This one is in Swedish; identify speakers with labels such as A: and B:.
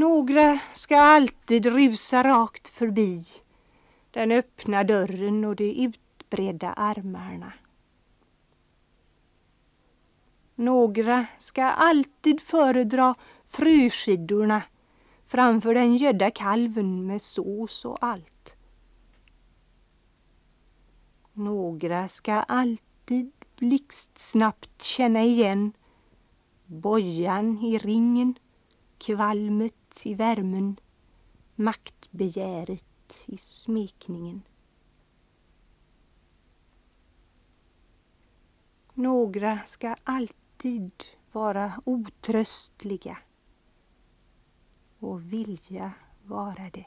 A: Några ska alltid rusa rakt förbi den öppna dörren och de utbredda armarna. Några ska alltid föredra fröskidorna framför den gödda kalven med sås och allt. Några ska alltid blixtsnabbt känna igen bojan i ringen, kvalmet i värmen, maktbegäret i smekningen. Några ska alltid vara otröstliga och vilja vara det.